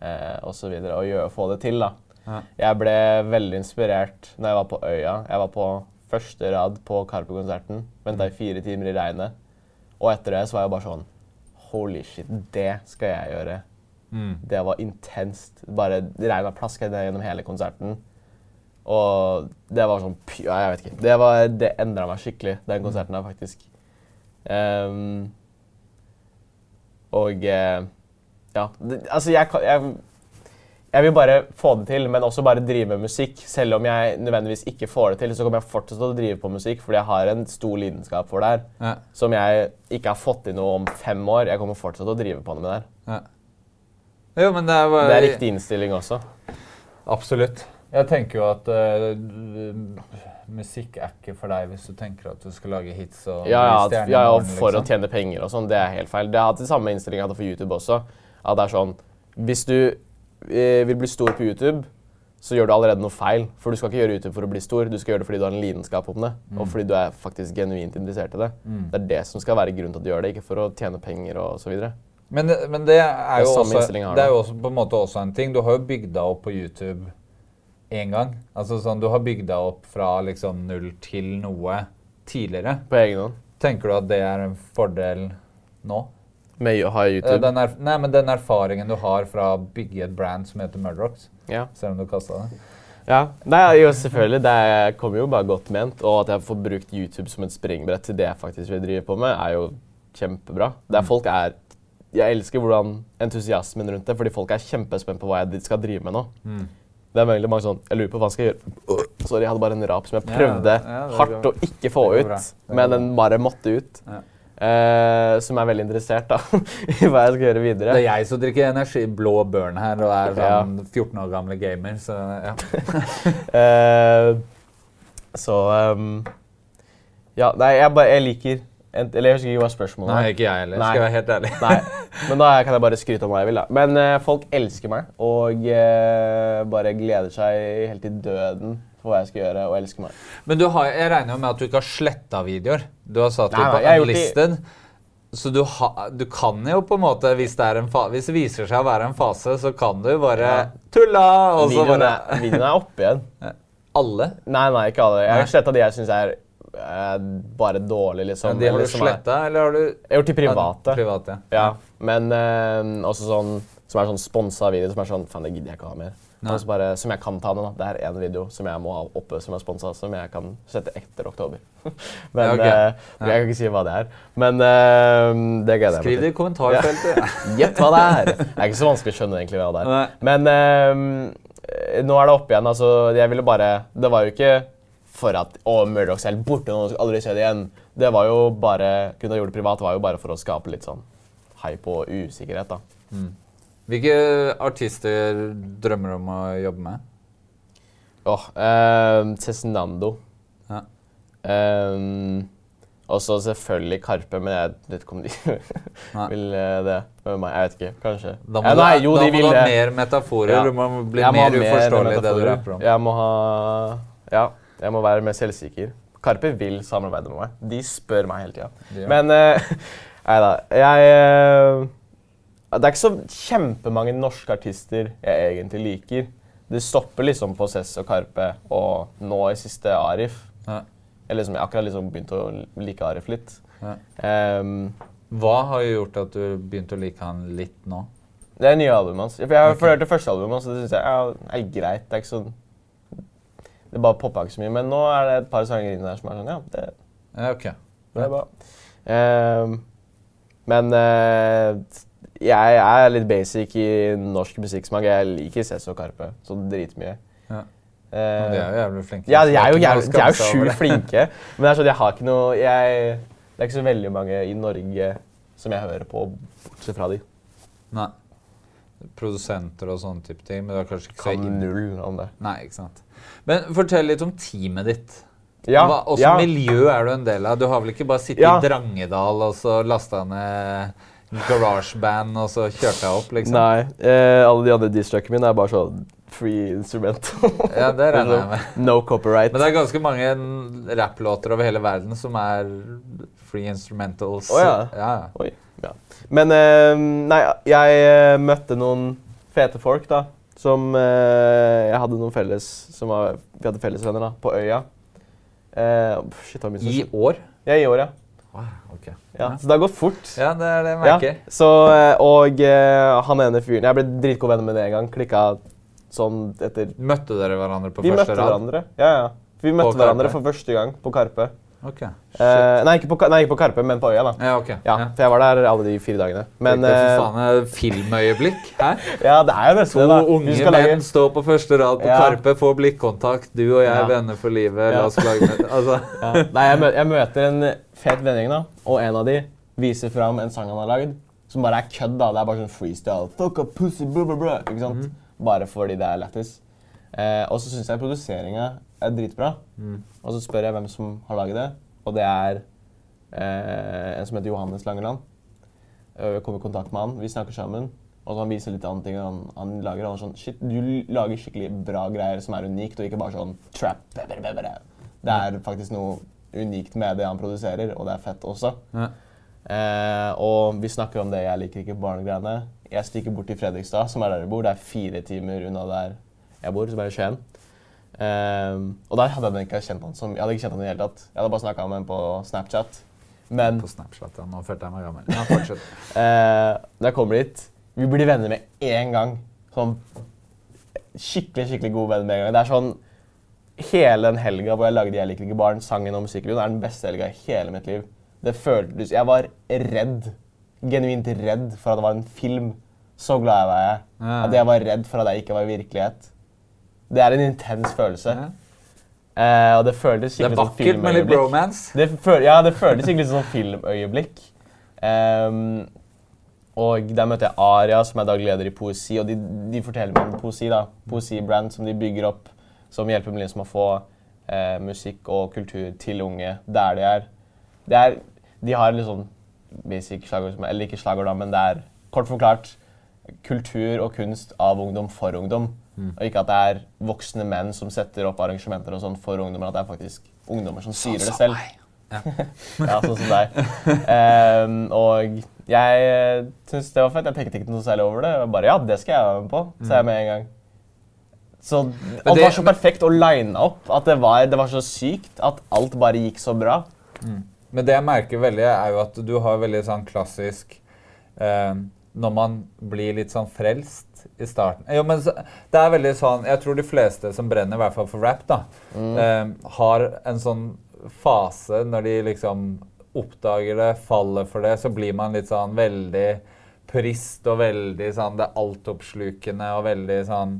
eh, osv. Og gjøre, få det til, da. Ja. Jeg ble veldig inspirert når jeg var på Øya. Jeg var på første rad på Karpe-konserten. Venta i fire timer i regnet. Og etter det så var jeg bare sånn Holy shit, det skal jeg gjøre. Mm. Det var intenst. Bare regnet plaska ned gjennom hele konserten. Og det var sånn ja, Jeg vet ikke. Det, var- det endra meg skikkelig, den konserten der, faktisk. Um, og eh, Ja. Det, altså, jeg, jeg jeg vil bare få det til, men også bare drive med musikk. Selv om jeg nødvendigvis ikke får det til, så kommer jeg fortsatt til å drive på musikk, fordi jeg har en stor lidenskap for det her, Ja. som jeg ikke har fått til noe om fem år. Jeg kommer fortsatt til å drive på det med det her. Ja. Jo, men det er, bare- Det er riktig innstilling også. Absolutt. Jeg tenker jo at uh, musikk er ikke for deg hvis du tenker at du skal lage hits og Ja, ja, at, ja, ja, morgen, for å liksom. tjene penger og sånn, det er helt feil. Det har hatt den samme innstillinga for YouTube også. At det er sånn Hvis du vil bli stor på YouTube, så gjør du allerede noe feil. For du skal ikke gjøre YouTube for å bli stor, du skal gjøre det fordi du har en lidenskap om det. Mm. Og fordi du er faktisk genuint interessert i det. Det er det som skal være grunnen til at du gjør det, ikke for å tjene penger og så videre. Men, men det er jo også, det er jo også på en måte også en ting. Du har jo bygd deg opp på YouTube én gang. Altså sånn, Du har bygd deg opp fra liksom null til noe tidligere. På egen hånd. Tenker du at det er en fordel nå? Med å ha Eh, YouTube. Den, er, nei, men den erfaringen du har fra å bygge et brand som heter Murdrocks, Ja. selv om du kasta det? Ja, Nei, jo, selvfølgelig. Det er- kommer jo bare godt ment. Og at jeg får brukt YouTube som et springbrett til det jeg faktisk vil drive på med, er jo kjempebra. Der folk er Jeg elsker hvordan entusiasmen rundt det, fordi folk er kjempespent på hva jeg skal drive med nå. Det er veldig mange sånn Jeg lurer på hva skal jeg gjøre. Øh, Sorry, jeg hadde bare en rap som jeg prøvde ja, ja, hardt å ikke få ut, men den bare måtte ut. Ja. Eh, som er veldig interessert da, [LAUGHS] i hva jeg skal gjøre videre. Det er jeg som drikker energi, blå burn her, og er Ja. sånn 14 år gamle gamer, så ja. uh, [LAUGHS] så um, Ja, nei, jeg, bare, jeg liker en, Eller jeg husker ikke hva spørsmålet Nei, ikke jeg heller, skal jeg være helt ærlig. Nei, men da kan jeg bare skryte om hva jeg vil. da. Men uh, folk elsker meg og bare gleder seg helt til døden for hva jeg skal gjøre, og elsker meg. Men du har, jeg regner jo med at du ikke har sletta videoer. Du har satt dem på unlisted. Så du, ha, du kan jo på en måte, hvis det, en fa hvis det viser seg å være en fase, så kan du bare Ja. tulla, og så bare er, videoen er oppe igjen. [LAUGHS] Alle? Nei, nei, ikke alle. Jeg har sletta de jeg syns er eh, bare dårlige, liksom. Ja, de har du sletta, eller har du Jeg har gjort de private. Private, Ja, men eh, også sånn som er sånn sponsa video, som er sånn Faen, det gidder jeg ikke å ha mer. Bare, som jeg kan ta ned. Det er én video som jeg må ha oppe som er sponsa, som jeg kan sette etter oktober. [LAUGHS] men Ja, okay. uh, Jeg kan ikke si hva det er. Men uh, det gleder jeg Skriv det i kommentarfeltet. [LAUGHS] Gjett hva det er! Det er ikke så vanskelig å skjønne egentlig hva det er. Men eh, nå er det oppe igjen. altså, jeg ville bare, Det var jo ikke for at å, Murdochs er helt borte, nå skal aldri se det igjen. Det var jo bare, kunne ha gjort det privat, var jo bare for å skape litt sånn hype og usikkerhet. da. Hvilke artister drømmer du om å jobbe med? Åh, eh, Cezinando. Ja. Um, og så selvfølgelig Karpe, men jeg vet ikke om de [LAUGHS] vil eh, det med meg. Jeg vet ikke, kanskje. Da må, Ja, du, nei, jo, da de må vil du ha mer metaforer. Ja. Du må bli Jeg må mer uforståelig i det du rapper om. Jeg må ha Ja, jeg må være mer selvsikker. Karpe vil samarbeide med meg. De spør meg hele tida. Men [LAUGHS] uh, Nei da. Jeg eh, Det er ikke så kjempemange norske artister jeg egentlig liker. Det stopper liksom på Cess og Karpe og nå i siste Arif. Ja. Eller som jeg akkurat liksom begynt å like Arif litt. Ja. Um, Hva har gjort at du begynte å like han litt nå? det er nye albumet hans. Jeg har okay. hørt det første albumet hans, og det syns jeg ja, er greit. Det er ikke sånn Det bare poppa ikke så mye. Men nå er det et par sanger inni der som er sånn Ja, det, Ja, ok. det er bra. Um, men eh, jeg er litt basic i norsk musikksmak. Jeg liker Cess og Karpe så dritmye. Ja. Uh, Men de er jo jævlig flinke. Ja, de er jo, jævlig, de er jo sjukt flinke. Men det er sånn, jeg har ikke noe jeg, Det er ikke så veldig mange i Norge som jeg hører på, bortsett fra de. Nei. Produsenter og sånne type ting. Men du har kanskje ikke så Kan null om det. Nei, ikke sant. Men fortell litt om teamet ditt. Ja, Hva også ja. miljø er du en del av? Du har vel ikke bare sittet Ja. i Drangedal og så lasta ned GarageBand og så kjørte jeg opp, liksom? Nei. Eh, alle de andre diss-trackene mine er bare sånn free instrument. [LAUGHS] Ja, det regner jeg med. no copyright. Men det er ganske mange rapplåter over hele verden som er free instrumentals. Oh, ja. ja. Oi, ja. Men eh, nei, jeg eh, møtte noen fete folk, da. som eh, jeg hadde noen felles som var, Vi hadde fellesvenner da, på øya. Eh, shit, I år? Ja, i år, ja. Ah, ok. ja. Så det har gått fort. Ja, det er det jeg Ja, så, eh, og eh, han ene fyren Jeg ble dritgod venn med det en gang. Klikka sånn etter Møtte dere hverandre på Vi første møtte hverandre. Ja, ja. Vi møtte hverandre for første gang på Karpe. Ok. Eh, nei, ikke på, nei, ikke på Karpe, men på øya. da. Ja, ok. Ja, For jeg var der alle de fire dagene. Men det eh, for faen filmøyeblikk. Hæ? [LAUGHS] ja, det er jo nesten To det. da. unge menn lage- står på første rad på Ja. Karpe, får blikkontakt. Du og jeg Ja. er venner for livet. Ja. La oss lage med altså. [LAUGHS] Ja. Nei, jeg, mø jeg møter en fet vennegjeng, da, og en av de viser fram en sang han har lagd, som bare er kødd. da. Det er bare sånn freestyle. Fuck a pussy, blah, blah, blah. Ikke sant? Bare fordi det er lættis. Eh, og så syns jeg produseringa er dritbra. Og så spør jeg hvem som har laget det, og det er eh, en som heter Johannes Langeland. Jeg kom i kontakt med han, vi snakker sammen. Og så han viser litt andre ting han, han lager. Han er sånn, shit, du lager skikkelig bra greier som er unikt, og ikke bare sånn trap. blah. Det er faktisk noe unikt med det han produserer, og det er fett også. Ja. Eh, og vi snakker om det jeg liker ikke barnegreiene. Jeg stikker bort til Fredrikstad, som er der jeg bor. Det er fire timer unna der jeg bor, som er i Skien. Eh, og der hadde jeg ikke kjent han som, jeg hadde ikke kjent han i det hele tatt. Jeg hadde bare snakka med ham på Snapchat. Men På Snapchat, ja. Nå følte jeg meg gammel. Ja, fortsett. uh, [LAUGHS] når jeg kommer dit Vi blir venner med én gang. Sånn skikkelig skikkelig gode venner med en gang. Det er sånn Hele den helga hvor jeg lagde 'Jeg liker ikke barn', sangen og musikkvideoen, er den beste helga i hele mitt liv. Det føltes Jeg var redd. Genuint redd for at det var en film. Så glad jeg var jeg. At jeg var redd for at jeg ikke var i virkelighet. Det er en intens følelse. Ja. Uh, og det føltes Det er skikkelig som vakkert med litt filmøyeblikk. bromance. Det føl ja, det føltes skikkelig som filmøyeblikk. Um, og der møtte jeg Aria, som er daglig leder i Poesi. Og de, de forteller meg om Poesi, da. Poesi-brand som de bygger opp, som hjelper med liksom å få uh, musikk og kultur til unge der de er. Det er de har sånn basic slagord, eller ikke slagord, da, men det er kort forklart kultur og kunst av ungdom for ungdom. Og ikke at det er voksne menn som setter opp arrangementer og sånn for ungdommer. at det er faktisk ungdommer som styrer det selv. [LAUGHS] Ja, sånn som deg. Um, og jeg uh, syns det var fett. Jeg tenkte ikke noe særlig over det. Jeg bare, ja, det skal jeg være med på, sa jeg med en gang. Så alt det- var så perfekt og lina opp. At det var, det var så sykt at alt bare gikk så bra. Men det jeg merker veldig, er jo at du har veldig sånn klassisk eh, Når man blir litt sånn frelst i starten. Jo, men det er veldig sånn Jeg tror de fleste som brenner, i hvert fall for rap, da, eh, har en sånn fase når de liksom oppdager det, faller for det, så blir man litt sånn veldig purist og veldig sånn Det altoppslukende og veldig sånn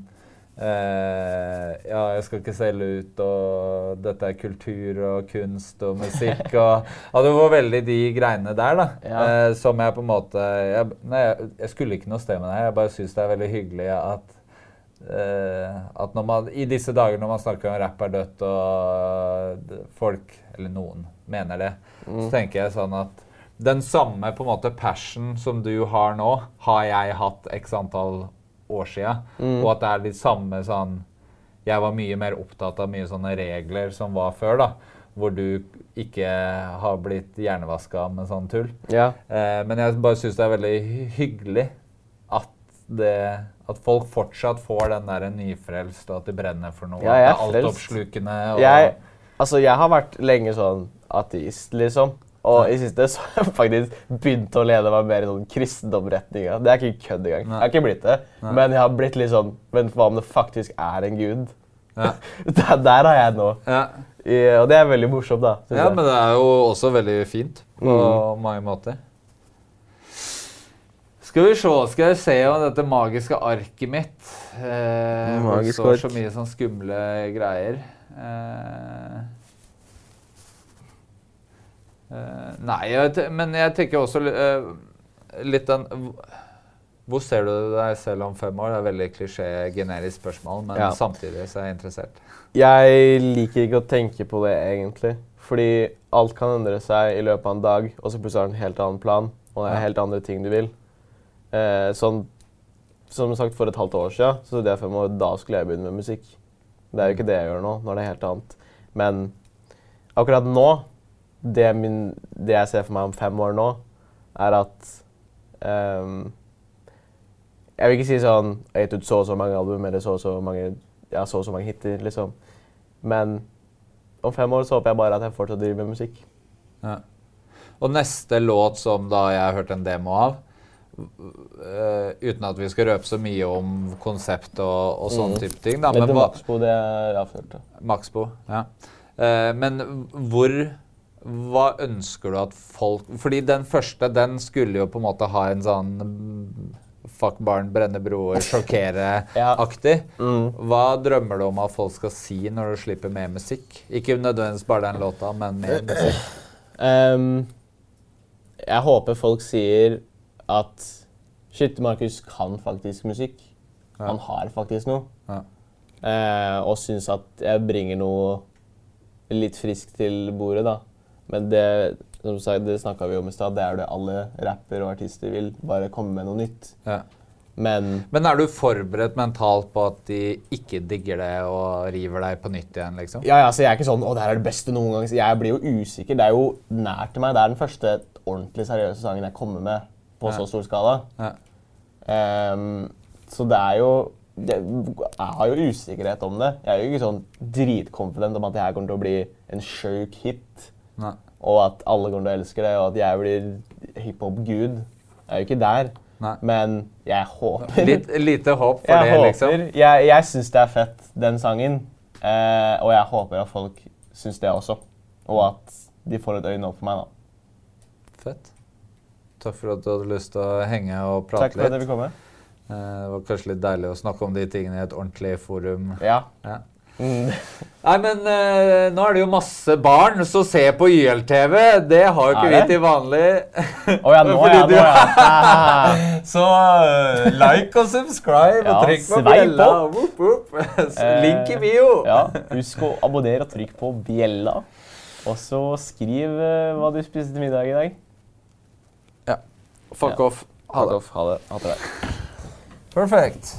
Eh, ja, jeg skal ikke selge ut, og dette er kultur og kunst og musikk og [LAUGHS] Ja, det var veldig de greiene der, da. Ja. Uh, som jeg på en måte jeg, Nei, jeg, skulle ikke noe sted med det. Jeg bare syns det er veldig hyggelig at uh, at når man, I disse dager når man snakker om rapp er dødt, og folk, eller noen, mener det, så tenker jeg sånn at den samme på en måte passion som du har nå, har jeg hatt x antall år sia. Og at det er de samme sånn Jeg var mye mer opptatt av mye sånne regler som var før, da. Hvor du ikke har blitt hjernevaska med sånn tull. Ja. Eh, men jeg bare syns det er veldig hyggelig at, det, at folk fortsatt får den der nyfrelst, og at de brenner for noe. Ja, jeg er altoppslukende. Jeg, altså, jeg har vært lenge sånn ateist, liksom. Og i siste så har jeg faktisk begynt å lede meg mer i sånn kristendomretninga. Det er ikke kødd engang. Jeg har ikke blitt det. Men jeg har blitt litt sånn Men hva om det faktisk er en gud? Ja. [LAUGHS] der, der er jeg nå. ja. I, og det er veldig morsomt, da. ja, jeg. men det er jo også veldig fint på Mm. mange måter. Skal vi se, skal jeg se om dette magiske arket mitt eh, Magisk ark. så mye sånn skumle greier. Eh, nei, jeg, men jeg tenker også eh, litt den Hvor ser du deg selv om fem år? Det er veldig klisjé, generisk spørsmål, men Ja. samtidig så er jeg interessert. Jeg liker ikke å tenke på det, egentlig. Fordi alt kan endre seg i løpet av en dag, og så plutselig har du en helt annen plan. Og det er helt andre ting du vil. Eh, sånn, som sagt, For et halvt år siden så trodde jeg fem år, da skulle jeg begynne med musikk. Det er jo ikke det jeg gjør nå. Nå er det helt annet. Men akkurat nå, det, min, det jeg ser for meg om fem år nå, er at um, Jeg vil ikke si sånn Jeg har gitt ut så og så mange album eller så og så mange, ja, så og så mange hiter, liksom. Men om fem år så håper jeg bare at jeg fortsatt driver med musikk. Ja. Og neste låt som da jeg har hørt en demo av, uh, uten at vi skal røpe så mye om konsept og, og sånne Mm. type ting da, Men men Maxbo, det er avslørt. Maxbo, ja. Uh, men hvor Hva ønsker du at folk Fordi den første, den skulle jo på en måte ha en sånn mm, Fuck barn, brenne broer, sjokkere-aktig. [LAUGHS] Mm. Hva drømmer du om at folk skal si når du slipper mer musikk? Ikke nødvendigvis bare den låta, men mer [CLEARS THROAT] musikk. Um, jeg håper folk sier at Shit, Markus kan faktisk musikk. Ja. Han har faktisk noe. Ja. Uh, og syns at jeg bringer noe litt friskt til bordet, da. Men det, som sagt, det snakka vi om i stad, det er det alle rapper og artister vil. Bare komme med noe nytt. Ja. Men Men er du forberedt mentalt på at de ikke digger det og river deg på nytt igjen, liksom? Ja, ja, så jeg er ikke sånn 'Å, det her er det beste noen gang'. Jeg blir jo usikker. Det er jo nært til meg. Det er den første ordentlig seriøse sangen jeg kommer med på Ja. så stor skala. Ja. Um, så det er jo det, Jeg har jo usikkerhet om det. Jeg er jo ikke sånn dritkonfident om at det her kommer til å bli en sjuk hit. Nei. Og at alle kommer til å elske det, og at jeg blir hiphop-gud. Jeg er jo ikke der. Nei. Men jeg håper Litt lite håp for jeg det, håper, liksom? Jeg, jeg syns det er fett, den sangen. Eh, og jeg håper at folk syns det også. Og at de får et øyne opp for meg, da. Fett. Takk for at du hadde lyst til å henge og prate litt. Takk for at jeg fikk komme. Eh, Det var kanskje litt deilig å snakke om de tingene i et ordentlig forum. Ja. Ja. Mm. Nei, men uh, nå er det jo masse barn som ser på YLTV. Det har jo ikke vi til vanlig. Å ja, nå [LAUGHS] Fordi ja. du- Nå, ja. [LAUGHS] Så uh, like og subscribe Ja, og trykk på bjella. opp. woop. whoop. [LAUGHS] Eh, Link i bio. ja. Husk å abonnere og trykk på bjella. Og så skriv uh, hva du spiste til middag i dag. Ja. Fuck Ja. off. Ha det. Ha det. Ha det. Perfect.